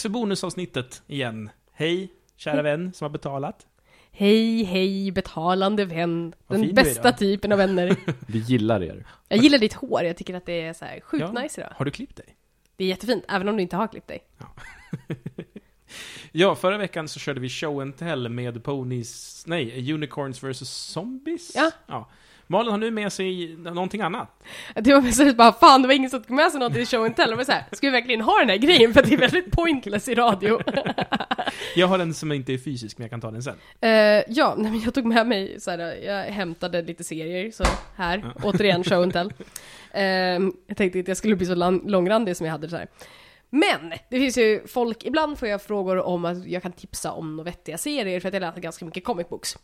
dags för bonusavsnittet igen. Hej, kära vän som har betalat. Hej, hej, betalande vän. Vad Den fin du är bästa idag. typen av vänner. Vi gillar er. Jag gillar ditt hår, jag tycker att det är så här sjukt Ja. nice idag. Har du klippt dig? Det är jättefint, även om du inte har klippt dig. Ja, förra veckan så körde vi show and tell med ponies, nej, unicorns vs zombies. Ja. Malin har nu med sig någonting annat. Det var så bara, fan det var ingen som tog med sig något i show and tell. Var så här, ska vi verkligen ha den här grejen? För det är väldigt pointless i radio. Jag har en som inte är fysisk, men jag kan ta den sen. Eh, ja, nej, men jag tog med mig så här, jag hämtade lite serier, så här, återigen show and tell. Eh, jag tänkte inte jag skulle bli så långrandig som jag hade så här. Men, det finns ju folk, ibland får jag frågor om att jag kan tipsa om några vettiga serier för att jag läser ganska mycket comic books.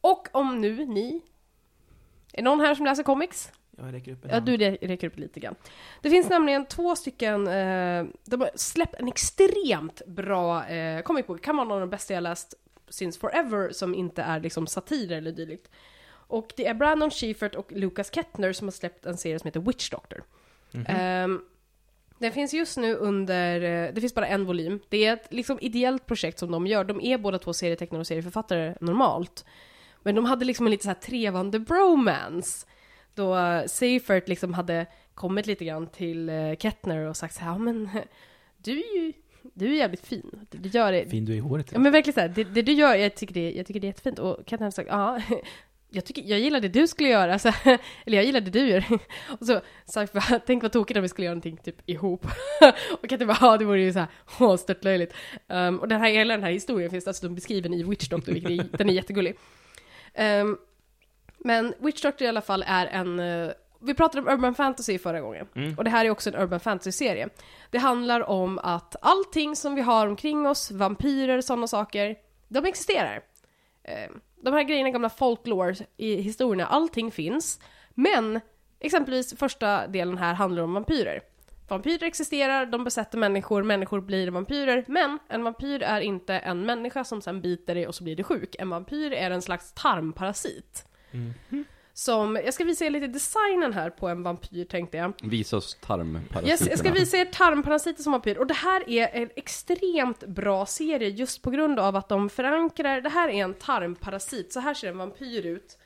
Och om nu ni, är någon här som läser comics? Jag räcker upp en Ja, hand. du re- räcker upp lite grann. Det finns nämligen två stycken, eh, de har släppt en extremt bra eh, comic book, kan vara någon av de bästa jag läst since forever, som inte är liksom satir eller dylikt. Och det är Brandon Schiefert och Lucas Kettner som har släppt en serie som heter Witch Doctor. Mhm. Ehm, den finns just nu under, eh, det finns bara en volym. Det är ett liksom ideellt projekt som de gör. De är båda två serietecknare och serieförfattare normalt. Men de hade liksom en lite så här trevande bromance. Då Seifert liksom hade kommit lite grann till eh, Kettner och sagt så här, ja men du är ju, du är jävligt fin. Du, gör det, Fin du är i håret. Ja men verkligen såhär, det, det du gör, jag tycker det, jag tycker det är jättefint. Och Katten har sagt, ja, jag, tycker, jag gillar det du skulle göra, så, eller jag gillar det du gör. Och så sagt, bara, tänk vad tokigt om vi skulle göra någonting typ ihop. Och Katten bara, ja det vore ju såhär, åh störtlöjligt. Um, och den här, hela den här historien finns dessutom beskriven i Witch Doctor, vilket är, den är jättegullig. Um, men Witch Doctor i alla fall är en, eh, vi pratade om Urban Fantasy förra gången. Mm. Och det här är också en Urban Fantasy-serie. Det handlar om att allting som vi har omkring oss, vampyrer, sådana saker, de existerar. Eh, De här grejerna, gamla folklore i historierna, allting finns. Men, exempelvis första delen här handlar om vampyrer. Vampyrer existerar, de besätter människor, människor blir vampyrer, men en vampyr är inte en människa som sen biter dig och så blir du sjuk. En vampyr är en slags tarmparasit. Mhm. Som, jag ska visa er lite designen här på en vampyr tänkte jag. Visa oss tarmparasiterna. Yes, jag ska visa er tarmparasiter som vampyr. Och det här är en extremt bra serie just på grund av att de förankrar, det här är en tarmparasit, så här ser en vampyr ut.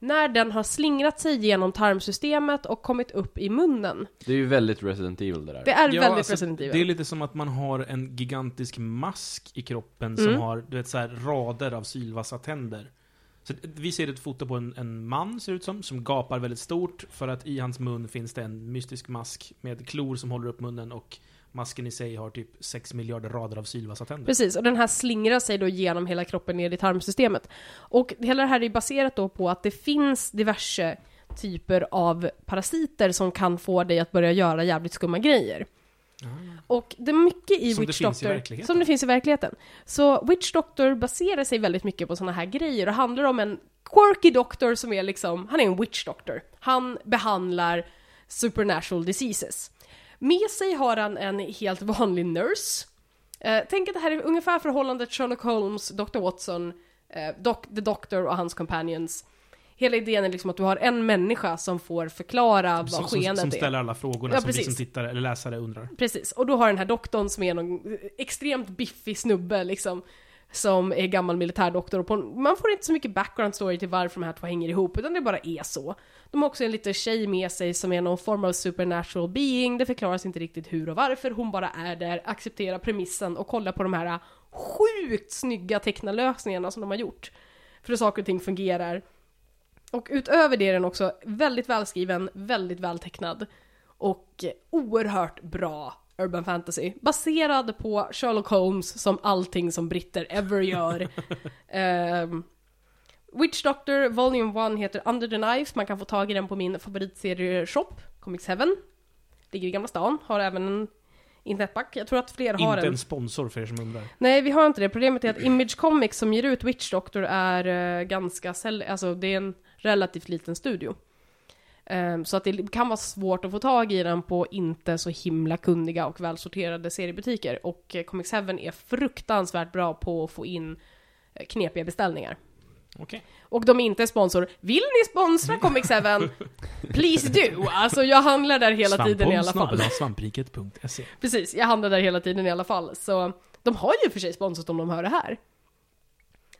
När den har slingrat sig genom tarmsystemet och kommit upp i munnen. Det är ju väldigt Resident Evil det där. Det är Ja, väldigt alltså, Resident Evil. Det är lite som att man har en gigantisk mask i kroppen som Mm. har, du vet, så här, rader av sylvassa tänder. Så vi ser ett foto på en, en man, ser ut som, som gapar väldigt stort för att i hans mun finns det en mystisk mask med klor som håller upp munnen och masken i sig har typ 6 miljarder rader av sylvassa tänder. Precis, och den här slingrar sig då genom hela kroppen ner i tarmsystemet. Och hela det här är baserat då på att det finns diverse typer av parasiter som kan få dig att börja göra jävligt skumma grejer. Och det är mycket i Som Witch i Doctor, verkligheten. som det finns i verkligheten. Så Witch Doctor baserar sig väldigt mycket på sådana här grejer och handlar om en quirky doktor som är liksom, han är en witch doctor. Han behandlar supernatural diseases. Med sig har han en helt vanlig nurse. Eh, tänk att det här är ungefär förhållandet Sherlock Holmes, Dr. Watson, eh, doc, The Doctor och hans companions. Hela idén är liksom att du har en människa som får förklara vad som, som, skeendet som är. ställer alla frågorna Ja, som vi precis. som tittare eller läsare undrar. Precis, och då har den här doktorn som är någon extremt biffig snubbe liksom som är gammal militärdoktor och på, man får inte så mycket background story till varför de här två hänger ihop utan det bara är så. De har också en liten tjej med sig som är någon form av supernatural being, det förklaras inte riktigt hur och varför, hon bara är där, accepterar premissen och kollar på de här sjukt snygga tecknarlösningarna som de har gjort. För att saker och ting fungerar. Och utöver det är den också väldigt välskriven, väldigt vältecknad och oerhört bra urban fantasy. Baserad på Sherlock Holmes som allting som britter ever gör. Ehm, Witch Doctor Volume 1 heter Under the Knife, man kan få tag i den på min favoritserie-shop, Comics Heaven. Ligger i Gamla stan, har även en internetback. Jag tror att fler har Inte en. en sponsor för er som undrar. Nej, vi har inte det. Problemet är att Image Comics som ger ut Witch Doctor är eh, ganska säll... Alltså det är en relativt liten studio. Ehm, så att det kan vara svårt att få tag i den på inte så himla kunniga och välsorterade seriebutiker. Och eh, Comics Heaven är fruktansvärt bra på att få in eh, knepiga beställningar. Okej. Och de är inte sponsor. Vill ni sponsra Comic 7? Please do! Alltså jag handlar där hela tiden i alla fall. Svampriket.se Precis, jag handlar där hela tiden i alla fall. Så de har ju för sig sponsrat om de hör det här.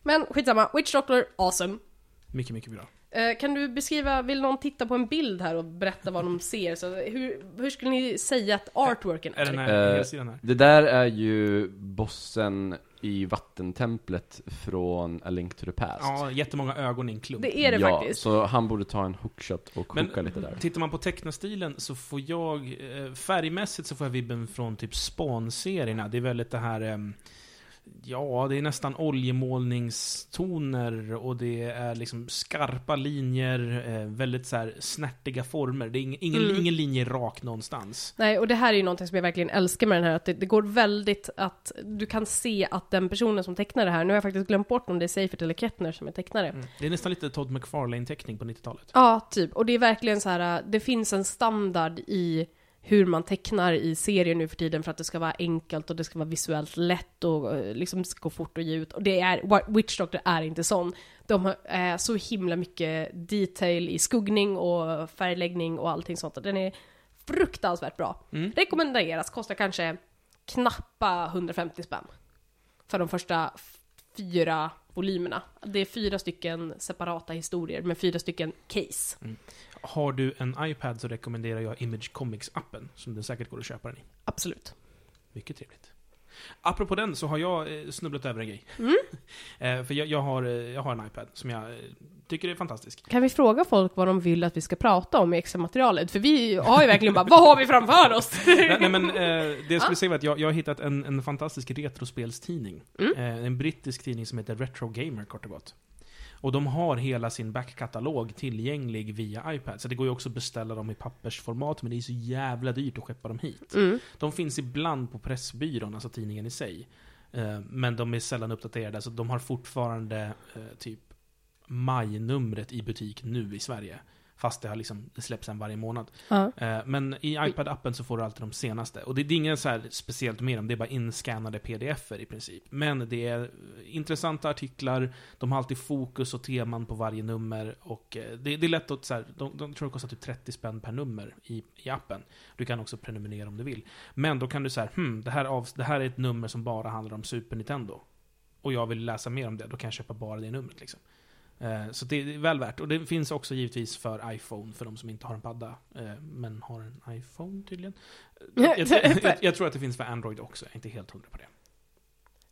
Men skitsamma, Witch Doctor, awesome. Mycket, mycket bra. Eh, kan du beskriva, vill någon titta på en bild här och berätta vad de ser? Så hur, hur skulle ni säga att artworken Är är? den här här? Det där är ju bossen i vattentemplet från A Link to the Past. Ja, jättemånga ögon i en klump. Det är det ja, faktiskt. så han borde ta en hookshot och Men- koka lite där. Tittar man på tecknastilen så får jag, eh, färgmässigt så får jag vibben från typ Spawn-serierna. Det är väldigt det här, ehm, ja, det är nästan oljemålningstoner och det är liksom skarpa linjer, eh, väldigt så här snärtiga former. Det är ingen, ingen, Mm. ingen linje rak någonstans. Nej, och det här är ju någonting som jag verkligen älskar med den här, att det, det går väldigt att du kan se att den personen som tecknar det här, nu har jag faktiskt glömt bort om det är Seifert eller Kettner som är tecknare. Mm. Det är nästan lite Todd McFarlane-teckning på 90-talet. Ja, typ. Och det är verkligen så här, det finns en standard i hur man tecknar i serier nu för tiden för att det ska vara enkelt och det ska vara visuellt lätt och eh, liksom ska gå fort att ge ut. Och det är, Witch Doctor är inte sån. De har eh, så himla mycket detail i skuggning och färgläggning och allting sånt. Den är fruktansvärt bra. Mm. Rekommenderas, kostar kanske knappa 150 spänn. För de första fyra volymerna. Det är fyra stycken separata historier med fyra stycken case. Har du en iPad så rekommenderar jag Image Comics-appen, som den säkert går att köpa den i. Absolut. Mycket trevligt. Apropå den så har jag eh, snubblat över en grej. Mm. Eh, för jag, jag, har, eh, jag har en iPad som jag tycker är fantastisk. Kan vi fråga folk vad de vill att vi ska prata om i extra materialet? För vi har ju verkligen bara, vad har vi framför oss? nej, nej, men eh, det jag skulle säga var att jag, jag har hittat en, en fantastisk retrospelstidning. Mm. Eh, en brittisk tidning som heter Retro Gamer, kort och gott. Och de har hela sin backkatalog tillgänglig via iPad. Så det går ju också att beställa dem i pappersformat, men det är så jävla dyrt att skeppa dem hit. Mm. De finns ibland på Pressbyrån, alltså tidningen i sig. Eh, Men de är sällan uppdaterade, så de har fortfarande eh, typ majnumret i butik nu i Sverige. Fast det har liksom, släpps en varje månad. Ja. Eh, Men i iPad-appen så får du alltid de senaste. Och det det är inget så speciellt med dem, det är bara inskannade pdf-er i princip. Men det är intressanta artiklar, de har alltid fokus och teman på varje nummer. Och eh, det, det är lätt att så här, de, de tror det kostar typ 30 spänn per nummer i, i appen. Du kan också prenumerera om du vill. Men då kan du säga, hmm, det här, av, det här är ett nummer som bara handlar om Super Nintendo. Och jag vill läsa mer om det, då kan jag köpa bara det numret liksom. Eh, Så det är väl värt. Och det finns också givetvis för iPhone, för de som inte har en padda, eh, men har en iPhone tydligen. Jag, jag, jag, jag tror att det finns för Android också, jag är inte helt hundra på det.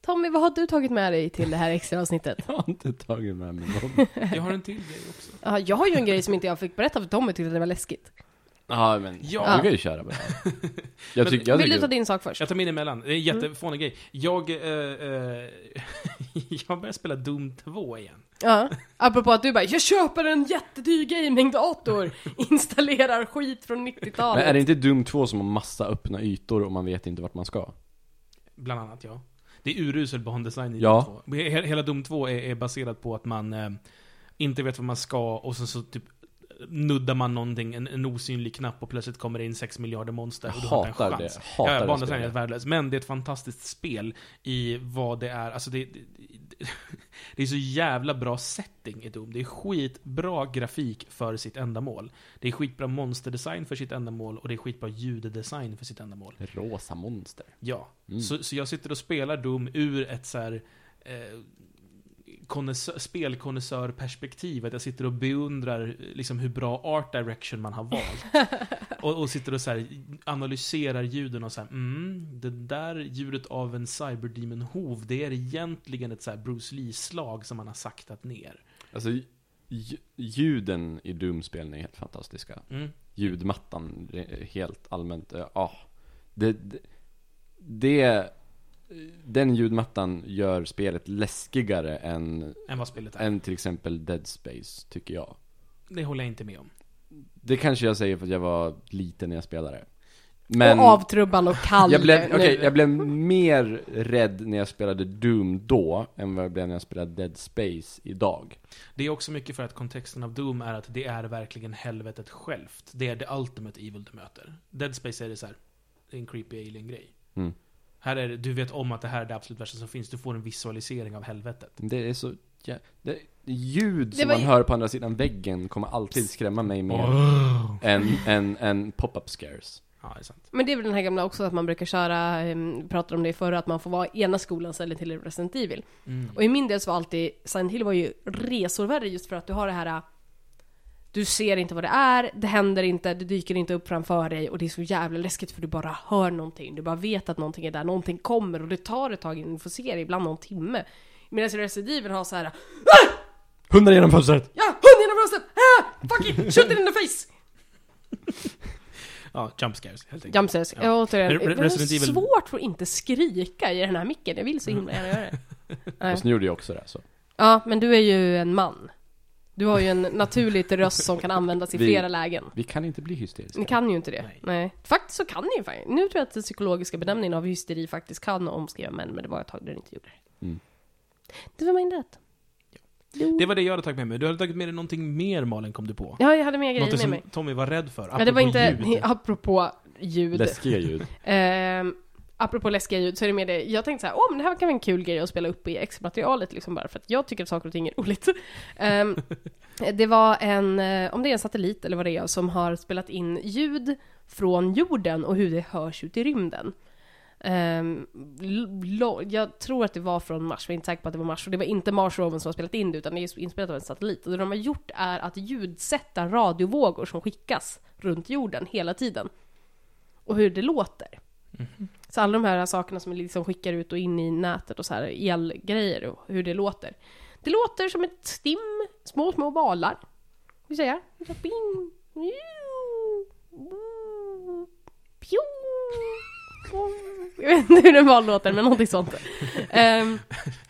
Tommy, vad har du tagit med dig till det här extra avsnittet? Jag har inte tagit med mig någon. Jag har en till grej också. Ja, jag har ju en grej som inte jag fick berätta för Tommy tyckte det var läskigt. Ja, men Ja. du kan ju köra bara. Jag tycker, jag Vill du ta tycker, din sak först? Jag tar min emellan. Det är en jättefånig grej. Jag, eh, eh, jag börjar spela Doom 2 igen. Ja. Apropå att du bara 'Jag köper en jättedyr gamingdator' Installerar skit från 90-talet. men är det inte Doom 2 som har massa öppna ytor och man vet inte vart man ska? Bland annat, ja. Det är urusel bandesign i Ja. Doom 2. He- Hela Doom 2 är, är baserat på att man eh, inte vet vad man ska och sen så typ nuddar man någonting, en, en osynlig knapp och plötsligt kommer det in 6 miljarder monster och du har inte en hatar det. chans. Hatar ja, det är spelet. värdelöst. Men det är ett fantastiskt spel i vad det är. Alltså det, det, det, det är så jävla bra setting i Doom. Det är skitbra grafik för sitt ändamål. Det är skitbra monsterdesign för sitt ändamål och det är skitbra ljuddesign för sitt ändamål. Rosa monster. Ja. Mm. Så, så jag sitter och spelar Doom ur ett så här, eh, spelkonnässörperspektiv. Att jag sitter och beundrar eh, liksom, hur bra art direction man har valt. och, och sitter och så här, analyserar ljuden och så här, mm, det där ljudet av en cyberdemon-hov, det är egentligen ett så här Bruce Lee-slag som man har saktat ner. Alltså, lj- ljuden i Doom-spelen är helt fantastiska. Mm. Ljudmattan, helt allmänt, ja. ah. det, det, det, den ljudmattan gör spelet läskigare än, Än vad spelet är. än till exempel Dead Space, tycker jag. Det håller jag inte med om. Det kanske jag säger för att jag var liten när jag spelade. Men Och avtrubbad och kall jag blev, okej, jag blev mer rädd när jag spelade Doom då, än vad jag blev när jag spelade Dead Space idag. Det är också mycket för att kontexten av Doom är att det är verkligen helvetet självt. Det är the ultimate evil du möter. Dead Space är det så här, det är en creepy alien-grej. Mm. Här är det, du vet om att det här är det absolut värsta som finns, du får en visualisering av helvetet. Det är så ja, det, ljud Det som var man ju- hör på andra sidan väggen kommer alltid skrämma mig mer Åh. än, än, än pop-up scares. Ja, det är sant. Men det är väl den här gamla också att man brukar köra, um, vi pratade om det förra, att man får vara ena skolan ställe till Resident Evil. Mm. Och i min del så var alltid, Silent Hill var ju resor värre just för att du har det här du ser inte vad det är, det händer inte, det dyker inte upp framför dig och det är så jävla läskigt för du bara hör någonting, du bara vet att någonting är där, någonting kommer och det tar ett tag innan du får se det, ibland någon timme. Medan Evil har så här Hundar genom fönstret! Ja, hund genom bröstet! Ah, fuck it, shoot it in the face! Ja, jump scares helt enkelt. Jumpscares, Ja. ja. återigen, det är svårt för att inte skrika i den här micken, jag vill så himla gärna göra det. Fast nu gjorde jag också det så. Ja, men du är ju en man. Du har ju en naturligt röst som kan användas i Vi- flera lägen. Vi kan inte bli hysteriska. Ni kan ju inte det. Nej. Nej. Faktiskt så kan ni ju faktiskt. Nu tror jag att den psykologiska benämningen av hysteri faktiskt kan omskriva män, men det var ett tag där det inte gjorde det. Mm. Det var min rätt. Det var det jag hade tagit med mig. Du hade tagit med dig någonting mer Malin, kom du på. Ja, jag hade mer grejer med som mig. Tommy var rädd för. Ja, det var apropå inte, ljud. apropå ljud. Läskiga ljud. Ehm, apropå läskiga ljud så är det mer det, jag tänkte så här, åh men det här kan vara en kul grej att spela upp i extra-materialet liksom bara för att jag tycker att saker och ting är roligt. um, det var en, eh, om det är en satellit eller vad det är, som har spelat in ljud från jorden och hur det hörs ut i rymden. Um, lo- jag tror att det var från Mars, jag är inte säker på att det var Mars, och det var inte Mars-roven som har spelat in det, utan det är inspelat av en satellit. Och det de har gjort är att ljudsätta radiovågor som skickas runt jorden hela tiden. Och hur det låter. Mhm. Så alla de här sakerna som liksom skickar ut och in i nätet och så här elgrejer och hur det låter. Det låter som ett stim, små, små balar. Vi säger. Så Bing, bu. Jag vet inte hur en bal låter, men någonting sånt. Ehm,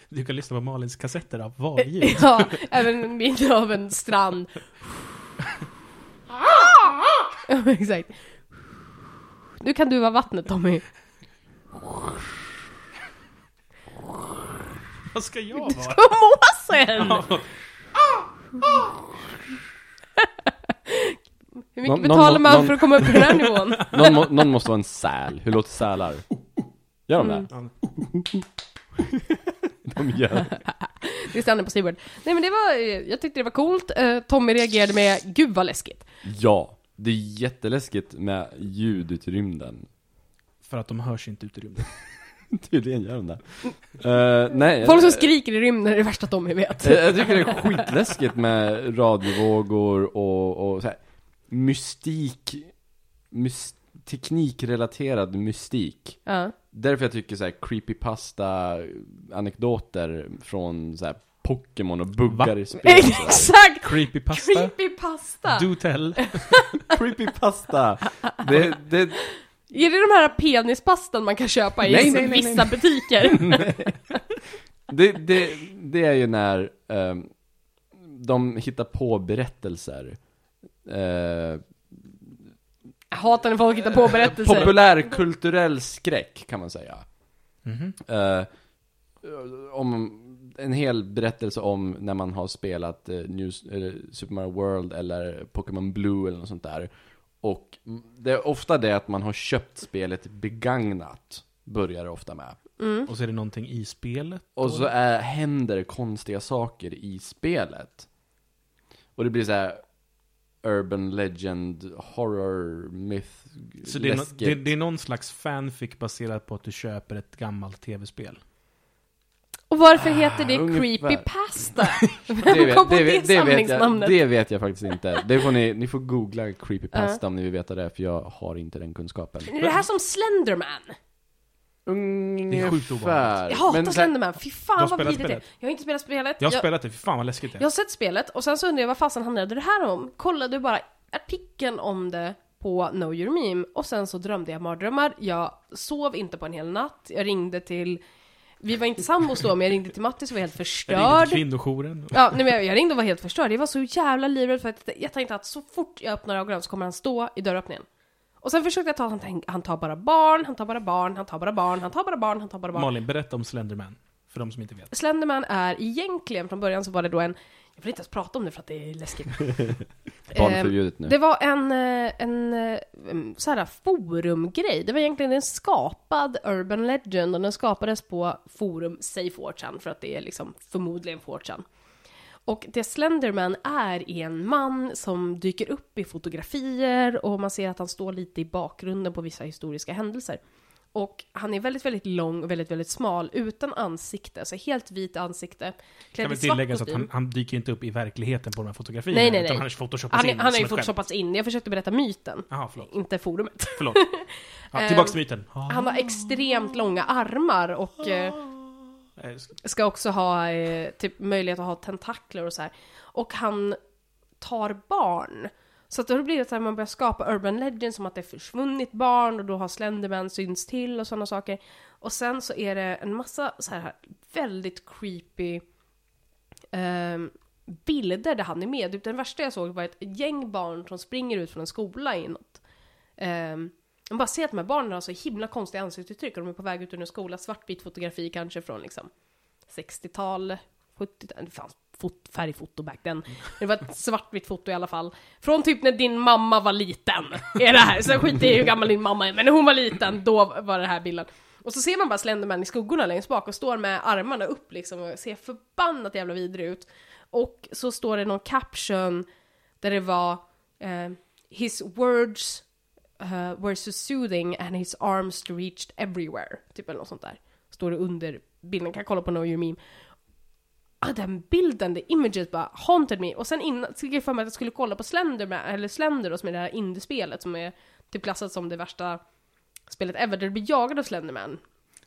Du kan lyssna på Malins kassetter av valljud. ja, även min av en strand. Ja, Exakt. Nu kan du vara vattnet Tommy. Vad ska jag vara? Måsen! Hur mycket Någon- betalar någon- man någon- för att komma upp på den här nivån? Någon, må, någon måste vara en säl. Hur låter sälar? Gör de det? Mm. De gör Det stannar på Seaward. Nej men det var, eh, jag tyckte det var coolt. Eh, Tommy reagerade med, gud vad läskigt. Ja, det är jätteläskigt med ljud ut i rymden. För att de hörs inte ut i rymden. Tydligen gör de det. Eh, nej, Folk som eh, skriker i rymden är det värsta Tommy vet. jag, jag tycker det är skitläskigt med radiovågor och, och så här, mystik, mys, teknikrelaterad mystik. Ja. Därför jag tycker så här creepypasta anekdoter från så här Pokémon och buggar Va? i spel. Exakt! Creepypasta. Creepypasta! Do tell. Creepypasta! Det, det, Är det de här penispastan man kan köpa i Nej, nej, nej, vissa butiker? det, det, det är ju när ehm, de hittar på berättelser. Eh, Jag hatar när folk hittar på berättelser. populärkulturell skräck kan man säga. Mhm. Eh, om en hel berättelse om när man har spelat eh, News, eller Super Mario World eller Pokémon Blue eller något sånt där. Och det är ofta det att man har köpt spelet begagnat, börjar det ofta med. Mm. Och så är det någonting i spelet. Och så är, händer konstiga saker i spelet. Och det blir så här Urban legend, horror, myth, Så det är, no, det, det är någon slags fanfic baserat på att du köper ett gammalt tv-spel. Och varför heter det ungefär. creepypasta? Det Vem vet, kom på det, det vet, det, vet jag, samlingsnamnet? det vet jag faktiskt inte. Det får ni, ni får googla creepypasta om ni vill veta det, för jag har inte den kunskapen. Är det här som Slenderman? Ungefär. Jag hatar Slenderman, fy fan vad vidrigt det är. Jag har inte spelat spelet. Jag har jag, spelat det, fy fan vad läskigt det är. jag har sett spelet och sen så undrar jag vad fasen handlade det här om? Kollade bara artikeln om det på Know Your Meme och sen så drömde jag mardrömmar. Jag sov inte på en hel natt. Jag ringde till vi var inte sambos då, men jag ringde till Mattis och var helt Jag ringde förstörd. till kvinnojouren. Ja, nej, men jag, ringde och var helt förstörd. Jag var så jävla livrädd för att jag tänkte att så fort jag öppnar ögonen så kommer han stå i dörröppningen. Och sen försökte jag ta, han, tänk, han tar bara barn, han tar bara barn, han tar bara barn, han tar bara barn, han tar bara barn. Malin, berätta om Slenderman. För de som inte vet. Slenderman är egentligen, från början så var det då en, jag vill inte ens prata om det för att det är läskigt. Barnförbjudet nu. Det var en, eh, en, eh, en så här forumgrej. Det var egentligen en skapad urban legend och den skapades på forum Say 4chan för att det är liksom förmodligen 4chan. Och det Slenderman är är en man som dyker upp i fotografier och man ser att han står lite i bakgrunden på vissa historiska händelser. Och han är väldigt, väldigt lång och väldigt, väldigt smal, utan ansikte, så helt vit ansikte. Klädd i svart tilläggas att kostym. han, han dyker inte upp i verkligheten på de här fotografierna. Nej, nej, Utan nej. han är photoshoppats Han, in han har ju photoshoppats in, jag försökte berätta myten, Jaha, förlåt. inte forumet. förlåt. Ja, tillbaks till myten. Han har extremt långa armar och eh, Eh, ska också ha eh, typ möjlighet att ha tentakler och så här. Och han tar barn. Så att då blir det så här, man börjar skapa urban legends som att det är försvunnit barn och då har Slenderman synts till och sådana saker. Och sen så är det en massa så här väldigt creepy eh, bilder där han är med. Typ Den värsta jag såg var ett gäng barn som springer ut från en skola i något. Ehm, man bara ser att de här barnen har så himla konstiga ansiktsuttryck och de är på väg ut ur en skola. Svartvit fotografi kanske från liksom 60-tal, 70-tal, det fanns fot, färgfoto back then. Det var ett svartvitt foto i alla fall. Från typ när din mamma var liten, är det här. Sen skiter jag i hur gammal din mamma är, men när hon var liten, då var det här bilden. Och så ser man bara Slenderman i skuggorna längst bak och står med armarna upp liksom och ser förbannat jävla vidrig ut. Och så står det någon caption där det var eh, His words uh, were so soothing and his arms reached everywhere. Typ eller något sånt där. Står det under bilden, kan kolla på Know you Meme. Ah, den bilden, the images bara haunted me. Och sen innan, fick jag för mig att jag skulle kolla på Slender, eller Slender då, som är det här indiespelet som är typ klassat som det värsta spelet ever, där du blir jagad av Slenderman.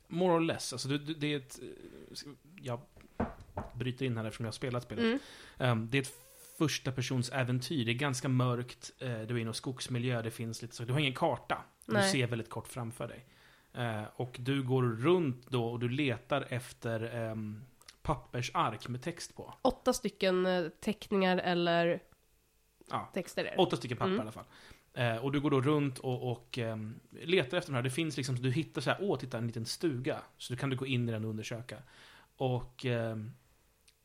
More or less. Alltså, det, det det är ett... eh, Jag bryter in här eftersom jag har spelat spelet. Mm. Ehm, det är ett första persons äventyr. Det är ganska mörkt. eh, du är i någon skogsmiljö. Det finns lite så. Du har ingen karta. Du Nej. ser väldigt kort framför dig. Eh, och du går runt då och du letar efter ehm, pappersark med text på. Åtta stycken eh, teckningar eller Ja, texter är det. åtta stycken papper Mm. i alla fall. Eh, och du går då runt och, och ehm, letar efter de här. Det finns liksom, du hittar så här, åh, titta en liten stuga. Så du kan du gå in i den och undersöka. Och ehm,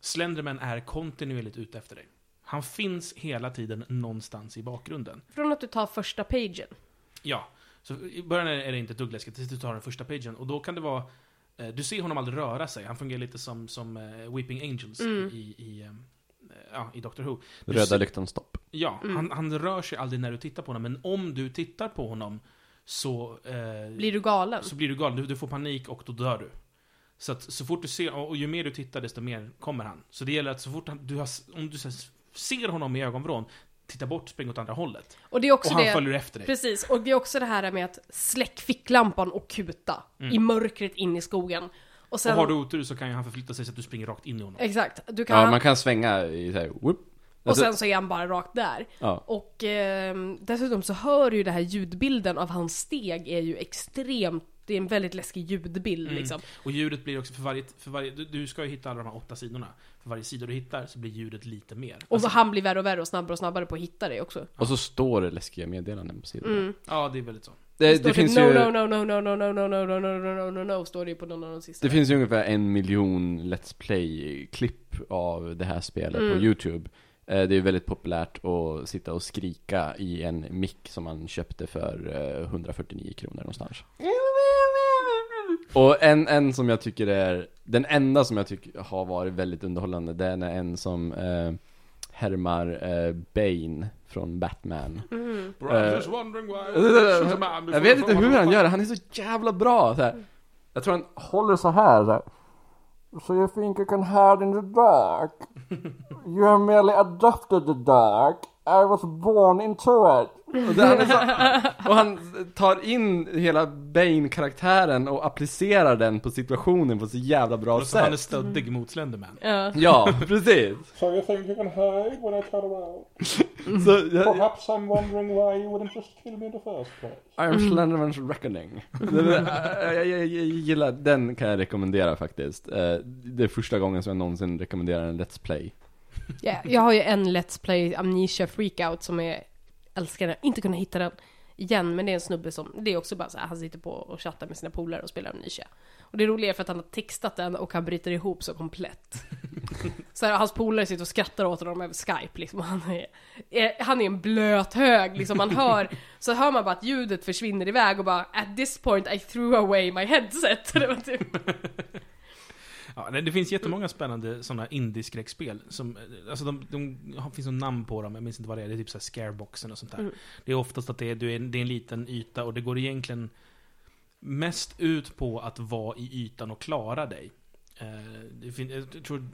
Slenderman är kontinuerligt ute efter dig. Han finns hela tiden någonstans i bakgrunden. Från att du tar första pagen. Ja, så i början är är det inte ett dugg läskigt, tills du tar den första pagen. Och då kan det vara... eh, Du ser honom aldrig röra sig. Han fungerar lite som, som eh, Weeping Angels Mm. i, i, ehm, eh, ja, i Doctor Who. Du Röda lyktan stopp. Ja, Mm. han, han rör sig aldrig när du tittar på honom, men om du tittar på honom så, eh, Blir du galen? så blir du galen. Du, du får panik och då dör du. Så att så fort du ser, och ju mer du tittar desto mer kommer han. Så det gäller att så fort han, du har, om du ser honom i ögonvrån, titta bort, spring åt andra hållet. Och det är också Och han det... följer efter dig. Precis, och det är också det här med att släck ficklampan och kuta Mm. i mörkret in i skogen. Och sen... Och har du otur så kan ju han förflytta sig så att du springer rakt in i honom. Exakt, du kan... Ja, man kan svänga i såhär, whoop. och Alltså, sen så är han bara rakt där. ja. Och ehm, dessutom så hör du ju det här ljudbilden av hans steg är ju extremt, det är en väldigt läskig ljudbild Mm. liksom. Och ljudet blir också för varje, för varje du, du ska ju hitta alla de här åtta sidorna. För varje sida du hittar så blir ljudet lite mer. Och Alltså, han blir värre och värre och snabbare och snabbare på att hitta dig också. Och så står det läskiga meddelanden på sidan. Mm. ja, det är väldigt så. Det, står det, typ finns no, ju, no, no, no, no, no, no, no, no, no, no, no, no, no, no, står det ju på någon av de sista. det finns ju ungefär en miljon Let's Play-klipp av det här spelet på Mm. YouTube. Eh, Det är väldigt populärt att sitta och skrika i en mick som man köpte för eh, 149 kronor någonstans. Och en, en som jag tycker är, den enda som jag tycker har varit väldigt underhållande, det är en som eh, härmar eh, Bane från Batman. Mm. Eh, Jag vet inte hur han gör det, han är så jävla bra så här. Jag tror han håller så här, så här. So you think you can hide in the dark? You have merely adopted the dark. I was born into it. Och, det, han så, och han tar in hela Bane-karaktären och applicerar den på situationen på så jävla bra Och så han är sätt. stöddig mot Slenderman. Ja. Ja, precis. So you think you can hide when I turn around? Så, jag, Perhaps I'm wondering why you wouldn't just kill me in the first place. I am Slenderman's reckoning. Jag, jag, jag gillar, den kan jag rekommendera faktiskt. Eh, Det är första gången som jag någonsin rekommenderar en Let's Play. Ja, jag har ju en Let's Play Amnesia Freakout som är, älskar den, inte kunna hitta den igen, men det är en snubbe som, det är också bara så här, han sitter på och chattar med sina polare och spelar Amnesia. Och det är roligare för att han har textat den och han bryter ihop så komplett. så här, hans polare sitter och skrattar åt honom över Skype liksom. Han är, är, han är en blöt hög liksom, man hör, så hör man bara att ljudet försvinner iväg och bara At this point I threw away my headset. Ja, det finns jättemånga spännande sådana indie-skräckspel. Som, eh, alltså de, de, har- finns någon namn på dem, jag minns inte vad det är. Det är typ så här scareboxen och sånt där. Mm. Det är oftast att det är, du är, det är en liten yta och det går egentligen mest ut på att vara i ytan och klara dig. Fin- jag tror,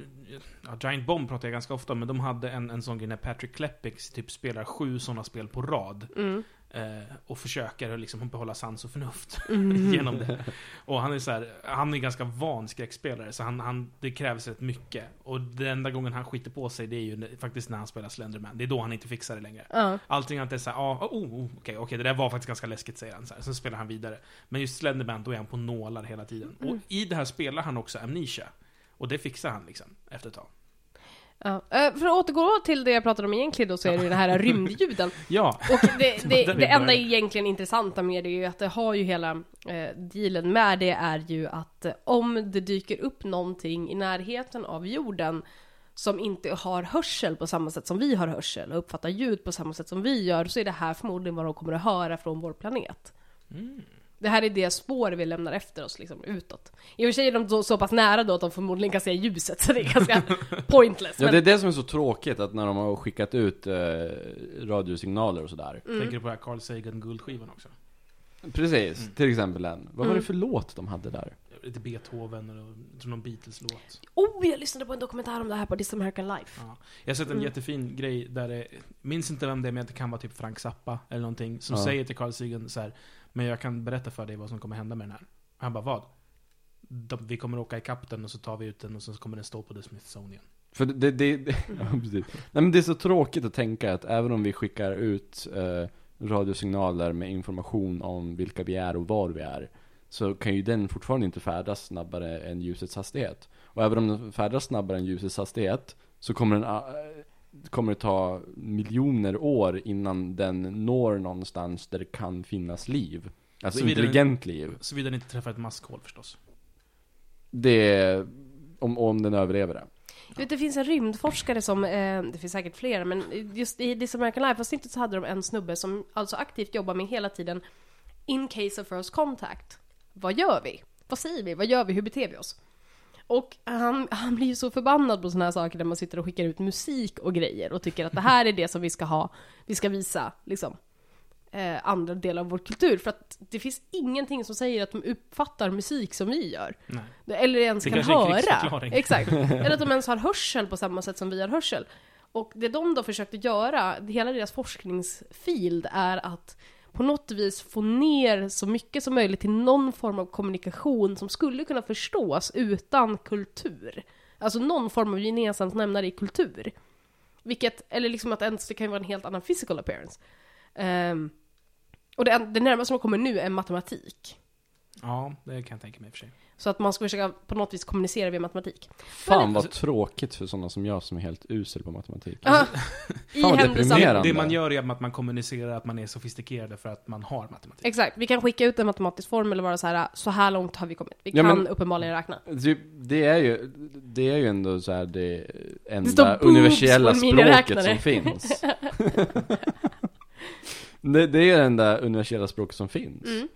ja, Giant Bomb pratar jag ganska ofta om, men de hade en, en sån grej när Patrick Klepix typ spelar sju sådana spel på rad. Mm. Eh, och försöker liksom behålla sans och förnuft Mm. genom det. Och han är så här, han är ganska van skräckspelare, så han, han, det krävs rätt mycket. Och den enda gången han skiter på sig, det är ju faktiskt när han spelar Slenderman. Det är då han inte fixar det längre. Ja. Allting annat är såhär, ah, oh, oh, okej, okej, det där var faktiskt ganska läskigt, säger han. Så här. Sen spelar han vidare. Men just Slenderman, då är han på nålar hela tiden. Och i det här spelar han också Amnesia. Och det fixar han liksom, efter ett tag. Ja. Eh, För att återgå till det jag pratade om egentligen då, så är det ju den här rymdljuden. Ja, Och det, det, vi det enda egentligen intressanta med det är ju att det har ju hela eh, dealen med det är ju att eh, om det dyker upp någonting i närheten av jorden som inte har hörsel på samma sätt som vi har hörsel och uppfattar ljud på samma sätt som vi gör så är det här förmodligen vad de kommer att höra från vår planet. Mm. Det här är det spår vi lämnar efter oss liksom utåt. I och för sig är de så, så pass nära då att de förmodligen kan se ljuset så det är ganska pointless. Ja, men- det är det som är så tråkigt, att när de har skickat ut eh, radiosignaler och sådär. Mm. tänker du på den här Carl Sagan-guldskivan också? Precis, Mm. till exempel den. Vad var Mm. det för låt de hade där? Lite Beethoven och någon Beatles-låt. Oh, jag lyssnade på en dokumentär om det här på This American Life. Ja. Jag har sett en Mm. jättefin grej där det, minns inte vem det är, men det kan vara typ Frank Zappa eller någonting, som Ja. säger till Carl Sagan så här, men jag kan berätta för dig vad som kommer hända med den här. Han bara, vad? De, vi kommer åka ikapp den och så tar vi ut den och så kommer den stå på The Smithsonian. För det, det, det ja, precis. Nej men det är så tråkigt att tänka att även om vi skickar ut eh, radiosignaler med information om vilka vi är och var vi är, så kan ju den fortfarande inte färdas snabbare än ljusets hastighet. Och även om den färdas snabbare än ljusets hastighet, så kommer den eh, kommer det ta miljoner år innan den når någonstans där det kan finnas liv. Alltså Såvida den- intelligent liv. Såvida den inte träffar ett maskhål förstås. Det är, om, om den överlever det. Du vet, det finns en rymdforskare som, eh, det finns säkert flera, men just i This American Life-avsnittet så hade de en snubbe som alltså aktivt jobbar med hela tiden In case of first contact. Vad gör vi? Vad säger vi? Vad gör vi? Hur beter vi oss? Och han, han blir ju så förbannad på såna här saker där man sitter och skickar ut musik och grejer och tycker att det här är det som vi ska ha, vi ska visa liksom eh, andra delar av vår kultur. För att det finns ingenting som säger att de uppfattar musik som vi gör. Nej. Eller ens Det kan höra. Exakt. Eller att de ens har hörsel på samma sätt som vi har hörsel. Och det de då försökte göra, hela deras forskningsfield är att på något vis få ner så mycket som möjligt till någon form av kommunikation som skulle kunna förstås utan kultur. Alltså någon form av gemensamt nämnare i kultur. Vilket, eller liksom att ens det kan ju vara en helt annan physical appearance. Um, och det, det närmaste som kommer nu är matematik. Ja, det kan jag tänka mig i och för sig. Så att man ska försöka på något vis kommunicera via matematik. Fan vad tråkigt för sådana som jag som är helt usel på matematik. Ja, I Fan, vad händelse av... deprimerande. Det man gör är att man kommunicerar att man är sofistikerade för att man har matematik. Exakt, vi kan skicka ut en matematisk formel och vara så här, så här långt har vi kommit. Vi Ja, kan men- uppenbarligen räkna. Typ, det är ju, det är ju ändå så här det står enda boobs universella på en språket miniräknare. som finns. det, det är ju det enda universella språket som finns. Mm.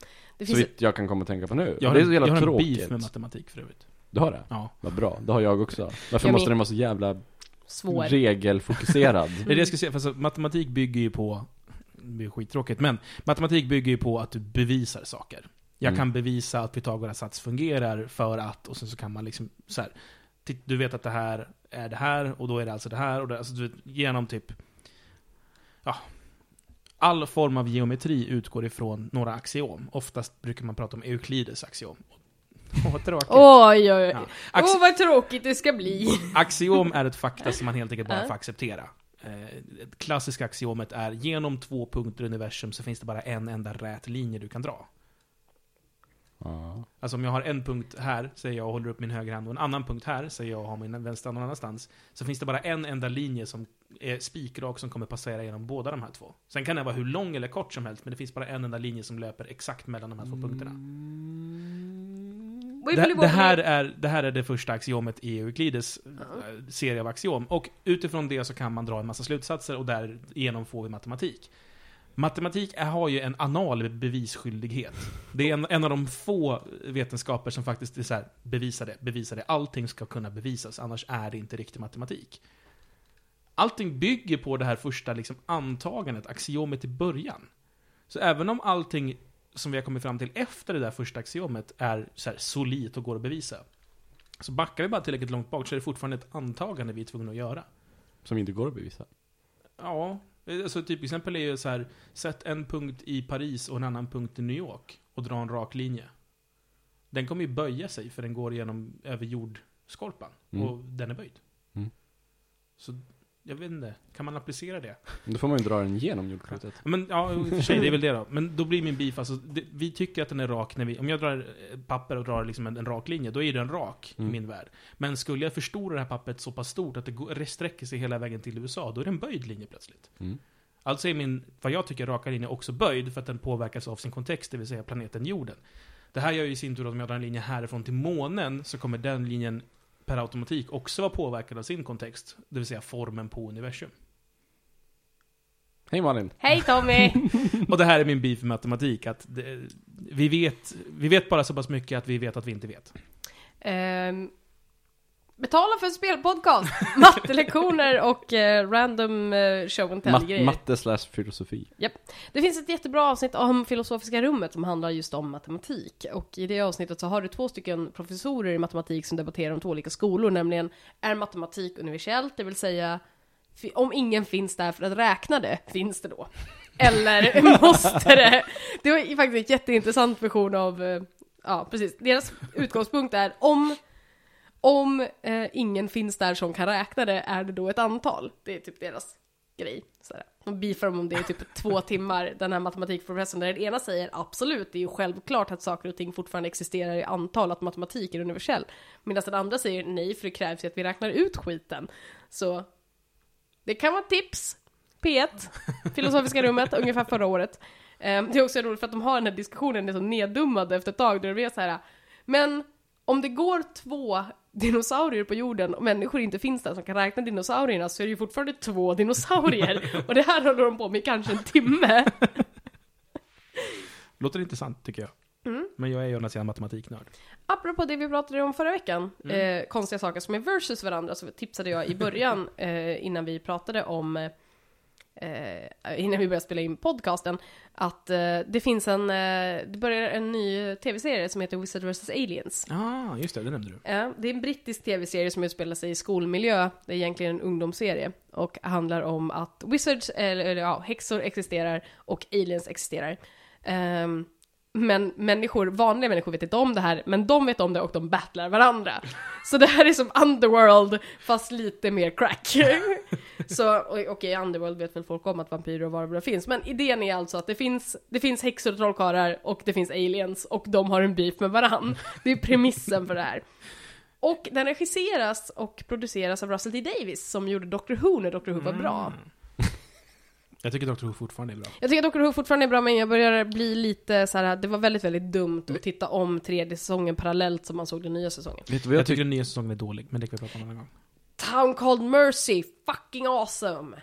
Det Så vitt jag kan komma att tänka på nu. Jag har, det är en, så jag jävla har en tråkigt. beef med matematik för övrigt. Du har det? Ja. Vad bra, det har jag också. Varför Jag måste med. den vara så jävla svår. regelfokuserad? Det är det jag ska säga, för alltså, matematik bygger ju på, det blir skittråkigt, men matematik bygger ju på att du bevisar saker. Jag Mm. kan bevisa att Pythagoras sats fungerar för att, och sen så kan man liksom så här, du vet att det här är det här, och då är det alltså det här, och det, alltså, du vet, genom typ, ja, all form av geometri utgår ifrån några axiom. Oftast brukar man prata om Euklides axiom. Åh, tråkigt. Oj, oj, oj. Ja. Åh, Axi- vad tråkigt det ska bli. Axiom är ett fakta som man helt enkelt bara får acceptera. Eh, Ett klassiska axiomet är genom två punkter i universum så finns det bara en enda rät linje du kan dra. Alltså om jag har en punkt här, säger jag och håller upp min högra hand, och en annan punkt här, säger jag och har min vänstra hand någon annanstans, så finns det bara en enda linje som är spikrak som kommer passera genom båda de här två. Sen kan den vara hur lång eller kort som helst, men det finns bara en enda linje som löper exakt mellan de här två punkterna. Det, det, här är, det här är det första axiomet i Euklides eh, serie av axiom. Och utifrån det så kan man dra en massa slutsatser och därigenom får vi matematik. Matematik är, har ju en anal bevisskyldighet. Det är en, en av de få vetenskaper som faktiskt är så här, bevisa det, bevisa det. Allting ska kunna bevisas, annars är det inte riktig matematik. Allting bygger på det här första liksom, antagandet, axiomet i början. Så även om allting som vi har kommit fram till efter det där första axiomet är så här, solidt och går att bevisa. Så backar vi bara tillräckligt långt bak så är det fortfarande ett antagande vi är tvungna att göra. Som inte går att bevisa. Ja, alltså typ exempel är ju så här, sätt en punkt i Paris och en annan punkt i New York och dra en rak linje. Den kommer ju böja sig för den går genom över jordskorpan Mm. och den är böjd. Mm. Så, jag vet inte, kan man applicera det? Då får man ju dra den genom jordklotet. Men ja, i och för sig, det är väl det då. Men då blir min beef, alltså, det, vi tycker att den är rak när vi, om jag drar ett papper och drar liksom en, en rak linje, då är den rak Mm. i min värld. Men skulle jag förstora det här pappret så pass stort att det går, sträcker sig hela vägen till USA, då är det en böjd linje plötsligt. Mm. Alltså är min, vad jag tycker, raka linje också böjd för att den påverkas av sin kontext, det vill säga planeten jorden. Det här gör ju i sin tur att om jag drar en linje härifrån till månen, så kommer den linjen per automatik också vara påverkad av sin kontext, det vill säga formen på universum. Hej Malin! Hej Tommy! Och det här är min beef med matematik, att det, vi, vet, vi vet bara så pass mycket att vi vet att vi inte vet. Ehm, betala för spelpodcast! Mattelektioner och eh, random uh, show and Mat- tell-grejer. matte slash filosofi. Det finns ett jättebra avsnitt om Filosofiska rummet som handlar just om matematik. Och i det avsnittet så har du två stycken professorer i matematik som debatterar om två olika skolor, nämligen är matematik universellt, det vill säga om ingen finns där för att räkna det, finns det då? Eller måste det? Det var faktiskt en jätteintressant version av, eh, ja precis, deras utgångspunkt är om om eh, ingen finns där som kan räkna det, är det då ett antal? Det är typ deras grej. Sådär. De beefar om det i typ två timmar, den här matematikprofessorn, där den ena säger absolut, det är ju självklart att saker och ting fortfarande existerar i antal, att matematik är universell. Medan den andra säger nej, för det krävs ju att vi räknar ut skiten. Så det kan vara tips. P1, Filosofiska rummet, ungefär förra året. Eh, Det är också roligt för att de har den här diskussionen, det är så neddummade efter ett tag, där det blir så här. men om det går två dinosaurier på jorden och människor inte finns där som kan räkna dinosaurierna så är det ju fortfarande två dinosaurier. Och det här håller de på med kanske en timme. Låter intressant, tycker jag. Mm. Men jag är ju å andra sidan matematiknörd. Apropå det vi pratade om förra veckan, eh, konstiga saker som är versus varandra, så tipsade jag i början, eh, innan vi pratade om, eh, innan vi började spela in podcasten, att eh, det finns en, eh, det börjar en ny tv-serie som heter Wizard vs. Aliens. Ah, just det, det nämnde du. Ja, det är en brittisk tv-serie som utspelar sig i skolmiljö. Det är egentligen en ungdomsserie och handlar om att wizards, eller, eller ja, häxor existerar och aliens existerar. Ehm, men människor, vanliga människor vet inte om det här, men de vet om det och de battlar varandra. Så det här är som Underworld, fast lite mer crack. Så, okej, i Underworld vet väl folk om att vampyrer och varulvar finns, men idén är alltså att det finns, det finns häxor och trollkarlar och det finns aliens och de har en beef med varann. Det är premissen för det här. Och den regisseras och produceras av Russell T Davis som gjorde Doctor Who när Doctor Who var bra. Jag tycker Dr. Who fortfarande är bra. Jag tycker Doctor Who fortfarande är bra men jag börjar bli lite så här. det var väldigt, väldigt dumt att titta om tredje säsongen parallellt som man såg den nya säsongen. Vet du vad Jag, jag tycker den nya säsongen är dålig, men det kan vi prata om en annan gång. Town Called Mercy, fucking awesome!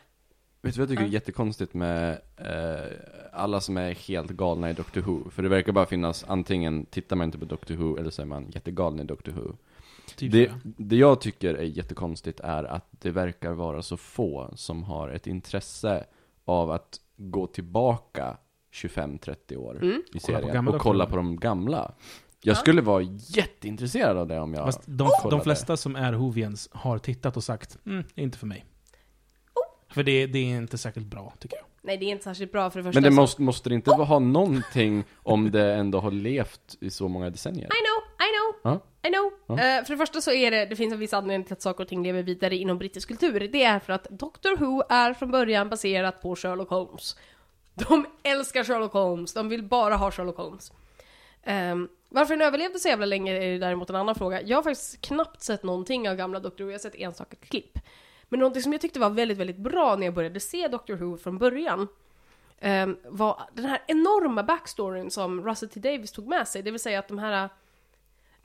Vet du vad jag tycker är jättekonstigt med eh, alla som är helt galna i Doctor Who? För det verkar bara finnas, antingen tittar man inte på Doctor Who eller så är man jättegalen i Doctor Who. Typ Det, det jag tycker är jättekonstigt är att det verkar vara så få som har ett intresse av att gå tillbaka 25-30 år Mm. i Och kolla på serien gamla och kolla på de gamla. Jag Ja. skulle vara jätteintresserad av det om jag Fast de, de flesta som är Whovians har tittat och sagt mm, inte för mig. Oh. För det, det är inte särskilt bra, tycker jag. Nej det är inte särskilt bra för det första Men det måste, måste det inte ha någonting om det ändå har levt i så många decennier? I know, I know, Ja. I know. Ja. Eh, för det första så är det, det finns en viss anledning till att saker och ting lever vidare inom brittisk kultur. Det är för att Doctor Who är från början baserat på Sherlock Holmes. De älskar Sherlock Holmes, de vill bara ha Sherlock Holmes. Ehm, varför den överlevde så jävla länge är däremot en annan fråga. Jag har faktiskt knappt sett någonting av gamla Doctor Who, jag har sett enstaka klipp. Men någonting som jag tyckte var väldigt, väldigt bra när jag började se Doctor Who från början ehm, var den här enorma backstoryn som Russell T Davis tog med sig. Det vill säga att de här...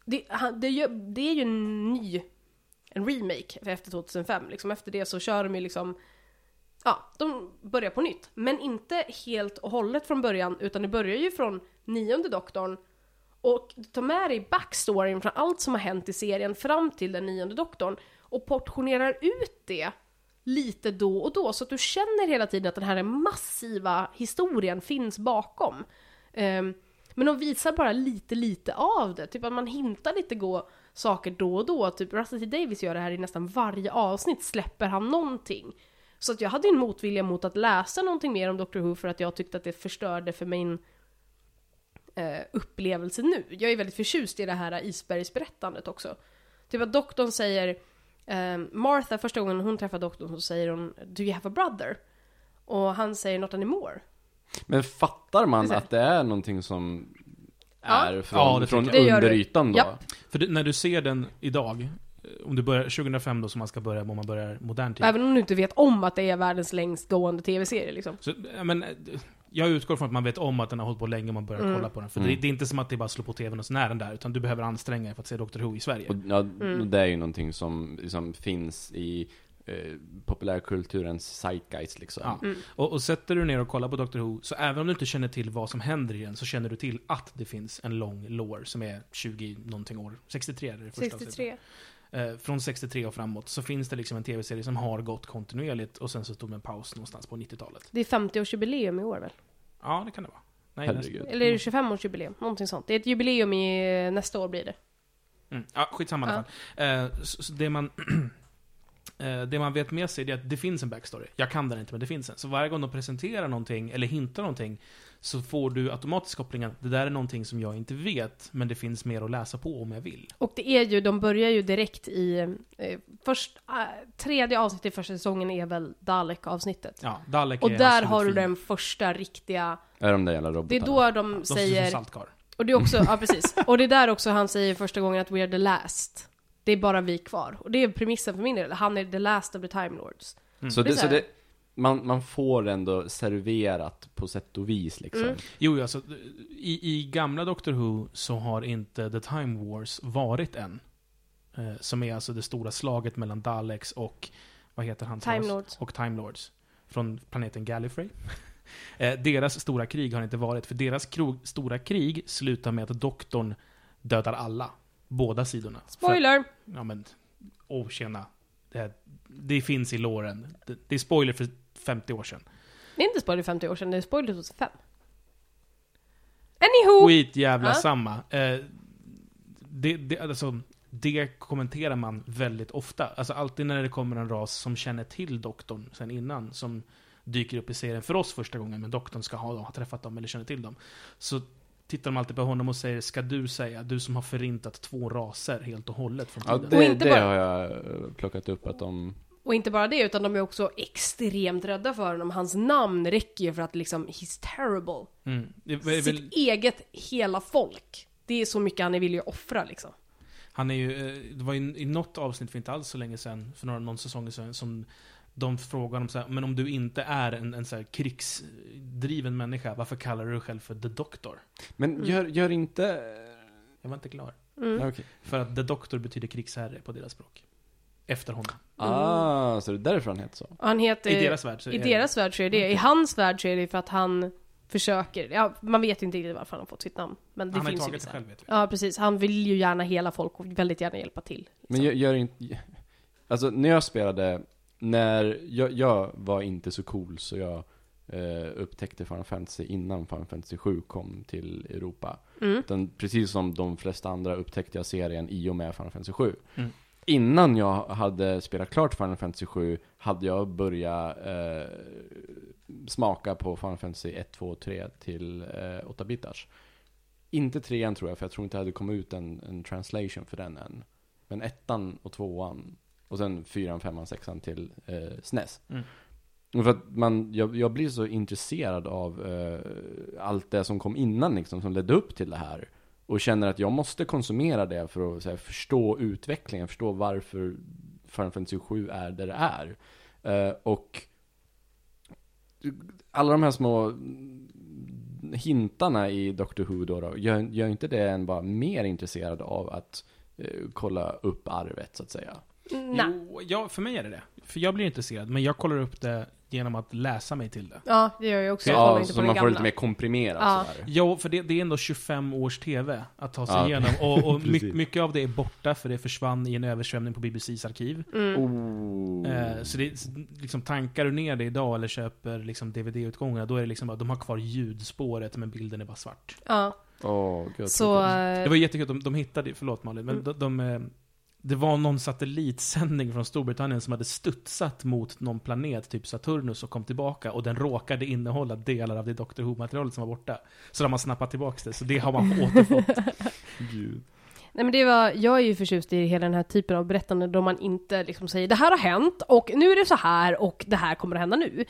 Det, han- det, är ju- det är ju en ny, en remake efter 2005. Liksom efter det så kör de ju liksom ja, de börjar på nytt. Men inte helt och hållet från början, utan det börjar ju från nionde doktorn och du tar med dig backstoryn från allt som har hänt i serien fram till den nionde doktorn och portionerar ut det lite då och då så att du känner hela tiden att den här massiva historien finns bakom. Ehm, men de visar bara lite, lite av det. Typ att man hintar lite gå saker då och då. Typ Russell T Davis gör det här i nästan varje avsnitt, släpper han någonting. Så att jag hade en motvilja mot att läsa någonting mer om Doctor Who för att jag tyckte att det förstörde för min eh, upplevelse nu. Jag är väldigt förtjust i det här isbergsberättandet också. Typ att doktorn säger, eh, Martha, första gången hon träffar doktorn så säger hon Do you have a brother? Och han säger Not anymore. Men fattar man att det är någonting som Ja. är från, Ja, det från. Det under ytan då? Japp. För det, när du ser den idag, eh, om du börjar 2005 då som man ska börja, om man börjar modern tid. Även om du inte vet om att det är världens längst gående tv-serie liksom. Så, ja, men, eh, jag utgår från att man vet om att den har hållit på länge och man börjar Mm. kolla på den. För Mm. det, det är inte som att det bara slår på tvn och så är den där, utan du behöver anstränga dig för att se Doctor Who i Sverige. Och, ja, Mm. det är ju någonting som liksom finns i eh, populärkulturens zeitgeist liksom. Ja. Mm. Och, och sätter du ner och kollar på Doctor Who, så även om du inte känner till vad som händer i den, så känner du till att det finns en lång lore som är 20 någonting år. 63 är det första avsnittet. 63. Eh, från 63 och framåt så finns det liksom en tv-serie som har gått kontinuerligt och sen så tog det en paus någonstans på 90-talet. Det är 50-årsjubileum i år väl? Ja, det kan det vara. Nej. Eller är det 25-årsjubileum? Någonting sånt. Det är ett jubileum i nästa år blir det. Mm. Ja, skitsamma i alla fall. Eh, så, så det man... eh, det man vet med sig är att det finns en backstory. Jag kan den inte, men det finns en. Så varje gång de presenterar någonting, eller hintar någonting, så får du automatiskt kopplingen det där är någonting som jag inte vet, men det finns mer att läsa på om jag vill. Och det är ju, de börjar ju direkt i, eh, först, eh, tredje avsnittet i första säsongen är väl Dalek-avsnittet. Ja, Dalek Och är där har du den första riktiga, Är de där jävla det robotarna? är då de De som säger, saltkar. och det är också, ja precis, och det är där också han säger första gången att we are the last. Det är bara vi kvar. Och det är premissen för min del, han är the last of the time lords. Så, Det så så det, man, man får ändå serverat på sätt och vis liksom. Mm. Jo, alltså, i, i gamla Doctor Who så har inte The Time Wars varit än. Eh, som är alltså det stora slaget mellan Daleks och, vad heter han? Time Lords. Och Time Lords. Från planeten Gallifrey. eh, deras stora krig har inte varit, för deras krog, stora krig slutar med att doktorn dödar alla. Båda sidorna. För, Spoiler! ja men, åh tjena. Det, här, det finns i låren. Det, det är spoiler för 50 år sedan. Det är inte spoiler 50 år sedan, det är spoiler 2005. Anywho! Skit jävla Ja. samma. Eh, det, det, alltså, det kommenterar man väldigt ofta. Alltså alltid när det kommer en ras som känner till doktorn sen innan, som dyker upp i serien för oss första gången, men doktorn ska ha, ha träffat dem eller känner till dem. Så tittar de alltid på honom och säger, ska du säga, du som har förintat två raser helt och hållet från Ja, det, Och inte det bara- har jag eh, plockat upp att de... Och inte bara det, utan de är också extremt rädda för honom. Hans namn räcker ju för att liksom, he's terrible. Mm. Det är väl, Sitt eget hela folk. Det är så mycket han är villig att offra liksom. Han är ju, eh, det var i, i något avsnitt för inte alls så länge sedan, för några, någon säsong sedan, som de frågar om så här, men om du inte är en, en så här krigsdriven människa, varför kallar du dig själv för The Doctor? Men Mm. gör, gör inte... Jag var inte klar. Mm. Ja, okej. För att The Doctor betyder krigsherre på deras språk. Efter honom. Ah, så det är därför han heter så? Han heter... I deras värld så I är deras värld så är det, i hans värld så är det för att han försöker, ja, man vet inte riktigt varför han har fått sitt namn. Men det Han har finns ju tagit vissa. själv vet vi. Ja, precis. Han vill ju gärna hela folk och väldigt gärna hjälpa till. Men gör, gör inte... Alltså, när jag spelade... När jag, jag var inte så cool så jag eh, upptäckte Final Fantasy innan Final Fantasy 7 kom till Europa. Mm. Utan precis som de flesta andra upptäckte jag serien i och med Final Fantasy 7. Mm. Innan jag hade spelat klart Final Fantasy 7 hade jag börjat eh, smaka på Final Fantasy 1, 2 och 3 till eh, 8-bitars. Inte trean tror jag, för jag tror inte det hade kommit ut en, en translation för den än. Men ettan och tvåan, och sen fyran, femman, sexan till eh, SNES. Mm. För att man, jag, jag blir så intresserad av eh, allt det som kom innan liksom, som ledde upp till det här. Och känner att jag måste konsumera det för att här, förstå utvecklingen, förstå varför Final Fantasy 7 är där det är. Eh, och alla de här små hintarna i Doctor Who då, då gör, gör inte det en bara mer intresserad av att eh, kolla upp arvet så att säga? Nej. Jo, ja, för mig är det det. För jag blir intresserad, men jag kollar upp det genom att läsa mig till det. Ja, det gör jag också. Jag Ja, inte så på man får gamla. lite mer komprimerat Ja. sådär. Jo, för det, det är ändå 25 års TV att ta sig Ja. igenom. Och, och my, mycket av det är borta för det försvann i en översvämning på BBCs arkiv. Mm. Oh. Eh, så det, liksom, tankar du ner det idag eller köper liksom, DVD-utgångarna, då är det liksom bara, de har kvar ljudspåret men bilden är bara svart. Ja, Åh, gud, så... Det var jättekul, de, de hittade, förlåt Malin, men Mm. de, de, eh, det var någon satellitsändning från Storbritannien som hade studsat mot någon planet, typ Saturnus, och kom tillbaka och den råkade innehålla delar av det Doctor Who-materialet som var borta. Så de har snappat tillbaka det, så det har man återfått. Gud. Nej men det var, jag är ju förtjust i hela den här typen av berättande då man inte liksom säger det här har hänt och nu är det så här och det här kommer att hända nu.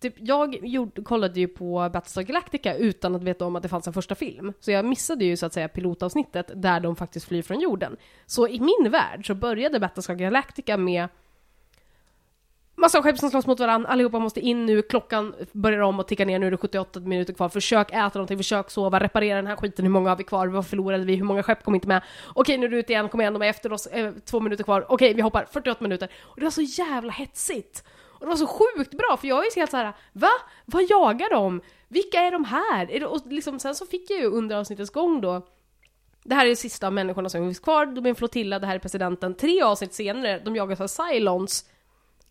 Typ, jag gjorde, kollade ju på Battlestar Galactica utan att veta om att det fanns en första film. Så jag missade ju så att säga pilotavsnittet där de faktiskt flyr från jorden. Så i min värld så började Battlestar Galactica med Massa skepp som slåss mot varandra, allihopa måste in nu, klockan börjar om och tickar ner, nu är det 78 minuter kvar, försök äta någonting, försök sova, reparera den här skiten, hur många har vi kvar, vad förlorade vi, hur många skepp kom inte med? Okej, nu är det ut igen, kom igen, de är efter oss, eh, två minuter kvar, okej, vi hoppar, 48 minuter. Och det var så jävla hetsigt! Och det var så sjukt bra, för jag är så helt såhär, va? Vad jagar de? Vilka är de här? Är det, och liksom, sen så fick jag ju under avsnittets gång då det här är det sista av människorna som finns kvar, de är en flotilla, det här är presidenten. Tre avsnitt senare, de jagas av Cylons.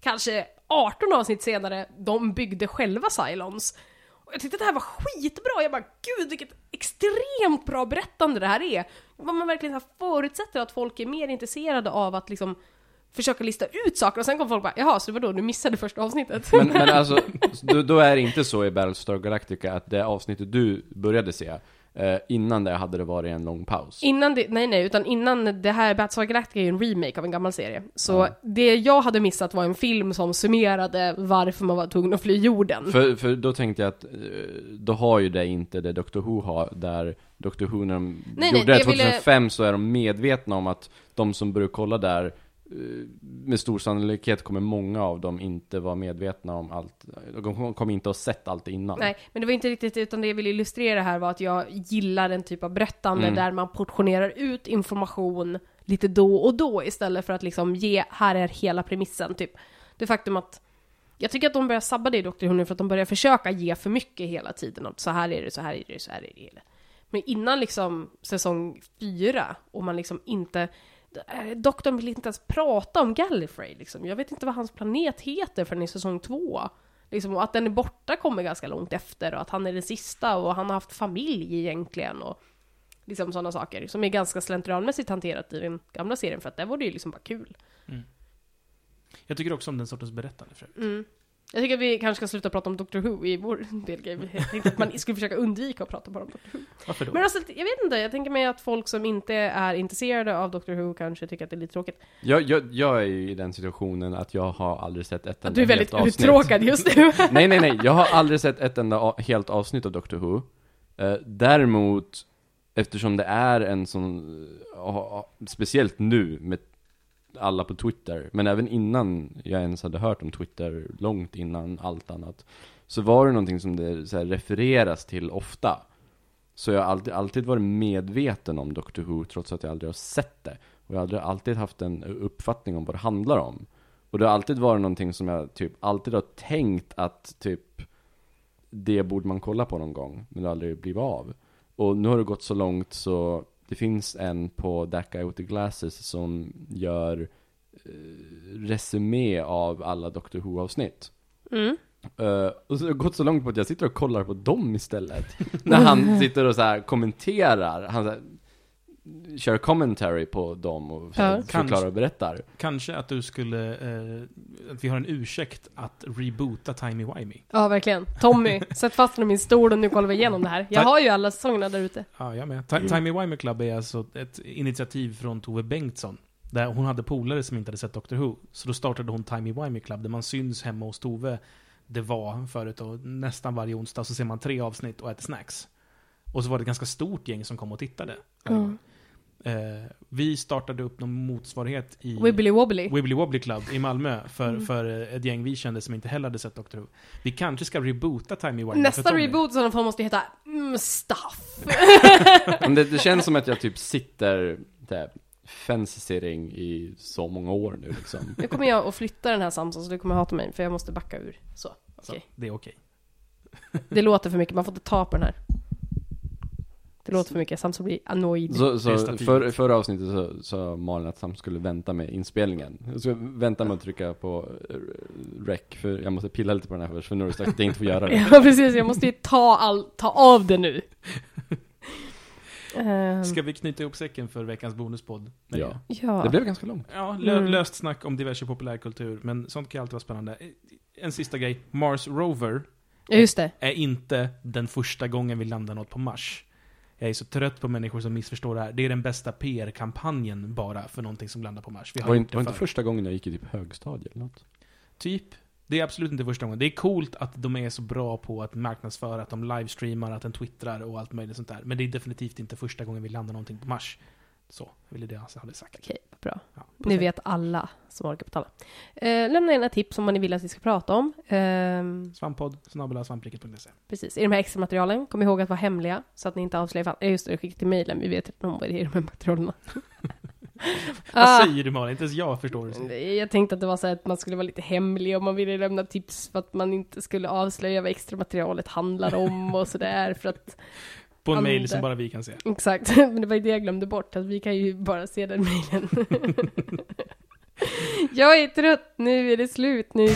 Kanske 18 avsnitt senare, de byggde själva Cylons. Och jag tyckte att det här var skitbra, jag bara gud vilket extremt bra berättande det här är. Vad man verkligen så förutsätter att folk är mer intresserade av att liksom försöka lista ut saker och sen kommer folk bara jaha, så vadå, du missade första avsnittet? Men, men alltså, då, då är det inte så i Battlestar Galactica att det avsnittet du började se, eh, innan det hade det varit en lång paus. Innan det, nej nej, utan innan det här Battlestar Galactica är ju en remake av en gammal serie. Så Ja. det jag hade missat var en film som summerade varför man var tvungen att fly jorden. För, för då tänkte jag att, eh, då har ju det inte det Doctor Who har, där Doctor Who när de nej, gjorde det jag ville- 2005 så är de medvetna om att de som börjar kolla där, med stor sannolikhet kommer många av dem inte vara medvetna om allt, de kommer inte ha sett allt innan. Nej, men det var inte riktigt, utan det jag ville illustrera här var att jag gillar en typ av berättande Mm. där man portionerar ut information lite då och då istället för att liksom ge, här är hela premissen, typ. Det faktum att jag tycker att de börjar sabba det i Dr. Who nu för att de börjar försöka ge för mycket hela tiden. Så här är det, så här är det, så här är det. Men innan liksom säsong fyra och man liksom inte eh, Doktorn vill inte ens prata om Gallifrey liksom. Jag vet inte vad hans planet heter förrän i säsong två. Liksom, och att den är borta kommer ganska långt efter och att han är den sista och han har haft familj egentligen och liksom sådana saker som är ganska slentrianmässigt hanterat i den gamla serien för att där var det ju liksom bara kul. Jag tycker också om den sortens berättande för övrigt. Mm. Jag tycker att vi kanske ska sluta prata om Doctor Who i vår delgame. Jag tänkte att man skulle försöka undvika att prata bara om Doctor Who. Varför då? Men alltså, jag vet inte, jag tänker mig att folk som inte är intresserade av Doctor Who kanske tycker att det är lite tråkigt. Jag, jag, jag är ju i den situationen att jag har aldrig sett ett Att enda du är väldigt helt avsnitt. uttråkad just nu. Nej, nej, nej. Jag har aldrig sett ett enda helt avsnitt av Doctor Who. Eh, däremot, eftersom det är en sån, eh, speciellt nu med alla på Twitter, men även innan jag ens hade hört om Twitter, långt innan allt annat, så var det någonting som det så här, refereras till ofta. Så jag har alltid, alltid varit medveten om Doctor Who, trots att jag aldrig har sett det. Och jag har aldrig, alltid haft en uppfattning om vad det handlar om. Och det har alltid varit någonting som jag typ alltid har tänkt att typ det borde man kolla på någon gång, men det har aldrig blivit av. Och nu har det gått så långt så det finns en på That Guy with the Glasses som gör eh, resumé av alla Doctor Who-avsnitt. Mm. Eh, och så har det gått så långt på att jag sitter och kollar på dem istället. När han sitter och så här kommenterar, han så här, kör commentary på dem och Ja. förklarar Kanske. och berättar. Kanske att du skulle, eh, att vi har en ursäkt att reboota Timey Wimey. Ja, verkligen. Tommy, sätt fast honom i min stol och nu kollar vi igenom det här. Jag har ju alla säsongerna där ute. Ja, jag med. Ti- Timey Wimey Club är alltså ett initiativ från Tove Bengtsson. Där hon hade polare som inte hade sett Doctor Who. Så då startade hon Timey Wimey Club, där man syns hemma hos Tove. Det var förut och nästan varje onsdag så ser man tre avsnitt och äter snacks. Och så var det ett ganska stort gäng som kom och tittade. Mm. Eh, vi startade upp någon motsvarighet i Wibbly wobbly. Wibbly Wobbly Club i Malmö för, Mm. för eh, ett gäng vi kände som inte heller hade sett Doctor Who. Vi kanske ska reboota Timey Wimey Nästa reboot i sådana fall måste heta mm, Stuff. Det, det känns som att jag typ sitter där, fence-sitting i så många år nu liksom. Nu kommer jag att flytta den här Samson så du kommer hata mig för jag måste backa ur. Så, Alltså, okej. Det är okej. Det låter för mycket, man får inte ta på den här. Det låter för mycket, Samson blir annoyed. Så, så för, förra avsnittet så sa Malin att Sam skulle vänta med inspelningen. Jag ska vänta med att trycka på eh, rec, för jag måste pilla lite på den här först, för nu har du sagt att jag inte får göra det. Ja precis, jag måste ju ta, all, ta av det nu. Ehm, Ska vi knyta ihop säcken för veckans bonuspodd? Ja. ja. Det blev ganska långt. Ja, lö Mm. löst snack om diverse populärkultur, men sånt kan alltid vara spännande. En sista grej. Mars Rover ja, just det. är inte den första gången vi landar något på Mars. Jag är så trött på människor som missförstår det här. Det är den bästa PR-kampanjen bara för någonting som landar på Mars. Vi har var inte, det var inte första gången jag gick i typ högstadiet eller något. Typ. Det är absolut inte första gången. Det är coolt att de är så bra på att marknadsföra, att de livestreamar, att de twittrar och allt möjligt sånt där. Men det är definitivt inte första gången vi landar någonting på Mars. Så, ville det jag hade sagt. Okej, bra. Ja, Nu vet alla som orkar betala. Eh, lämna gärna tips om vad ni vill att vi ska prata om. Ehm, Svamppodd, snabla svampriket.se. precis, i de här extra materialen, kom ihåg att vara hemliga så att ni inte avslöjar fan. Eh, just det, skicka till mejlen, vi vet inte om vad det är i de här materialen. Vad Ah, säger du Malin? Inte ens jag förstår vad säger. jag tänkte att det var så att man skulle vara lite hemlig om man ville lämna tips för att man inte skulle avslöja vad extra materialet handlar om och sådär för att på en mejl som bara vi kan se. Exakt, men det var ju det jag glömde bort, att vi kan ju bara se den mejlen. jag är trött, nu är det slut nu.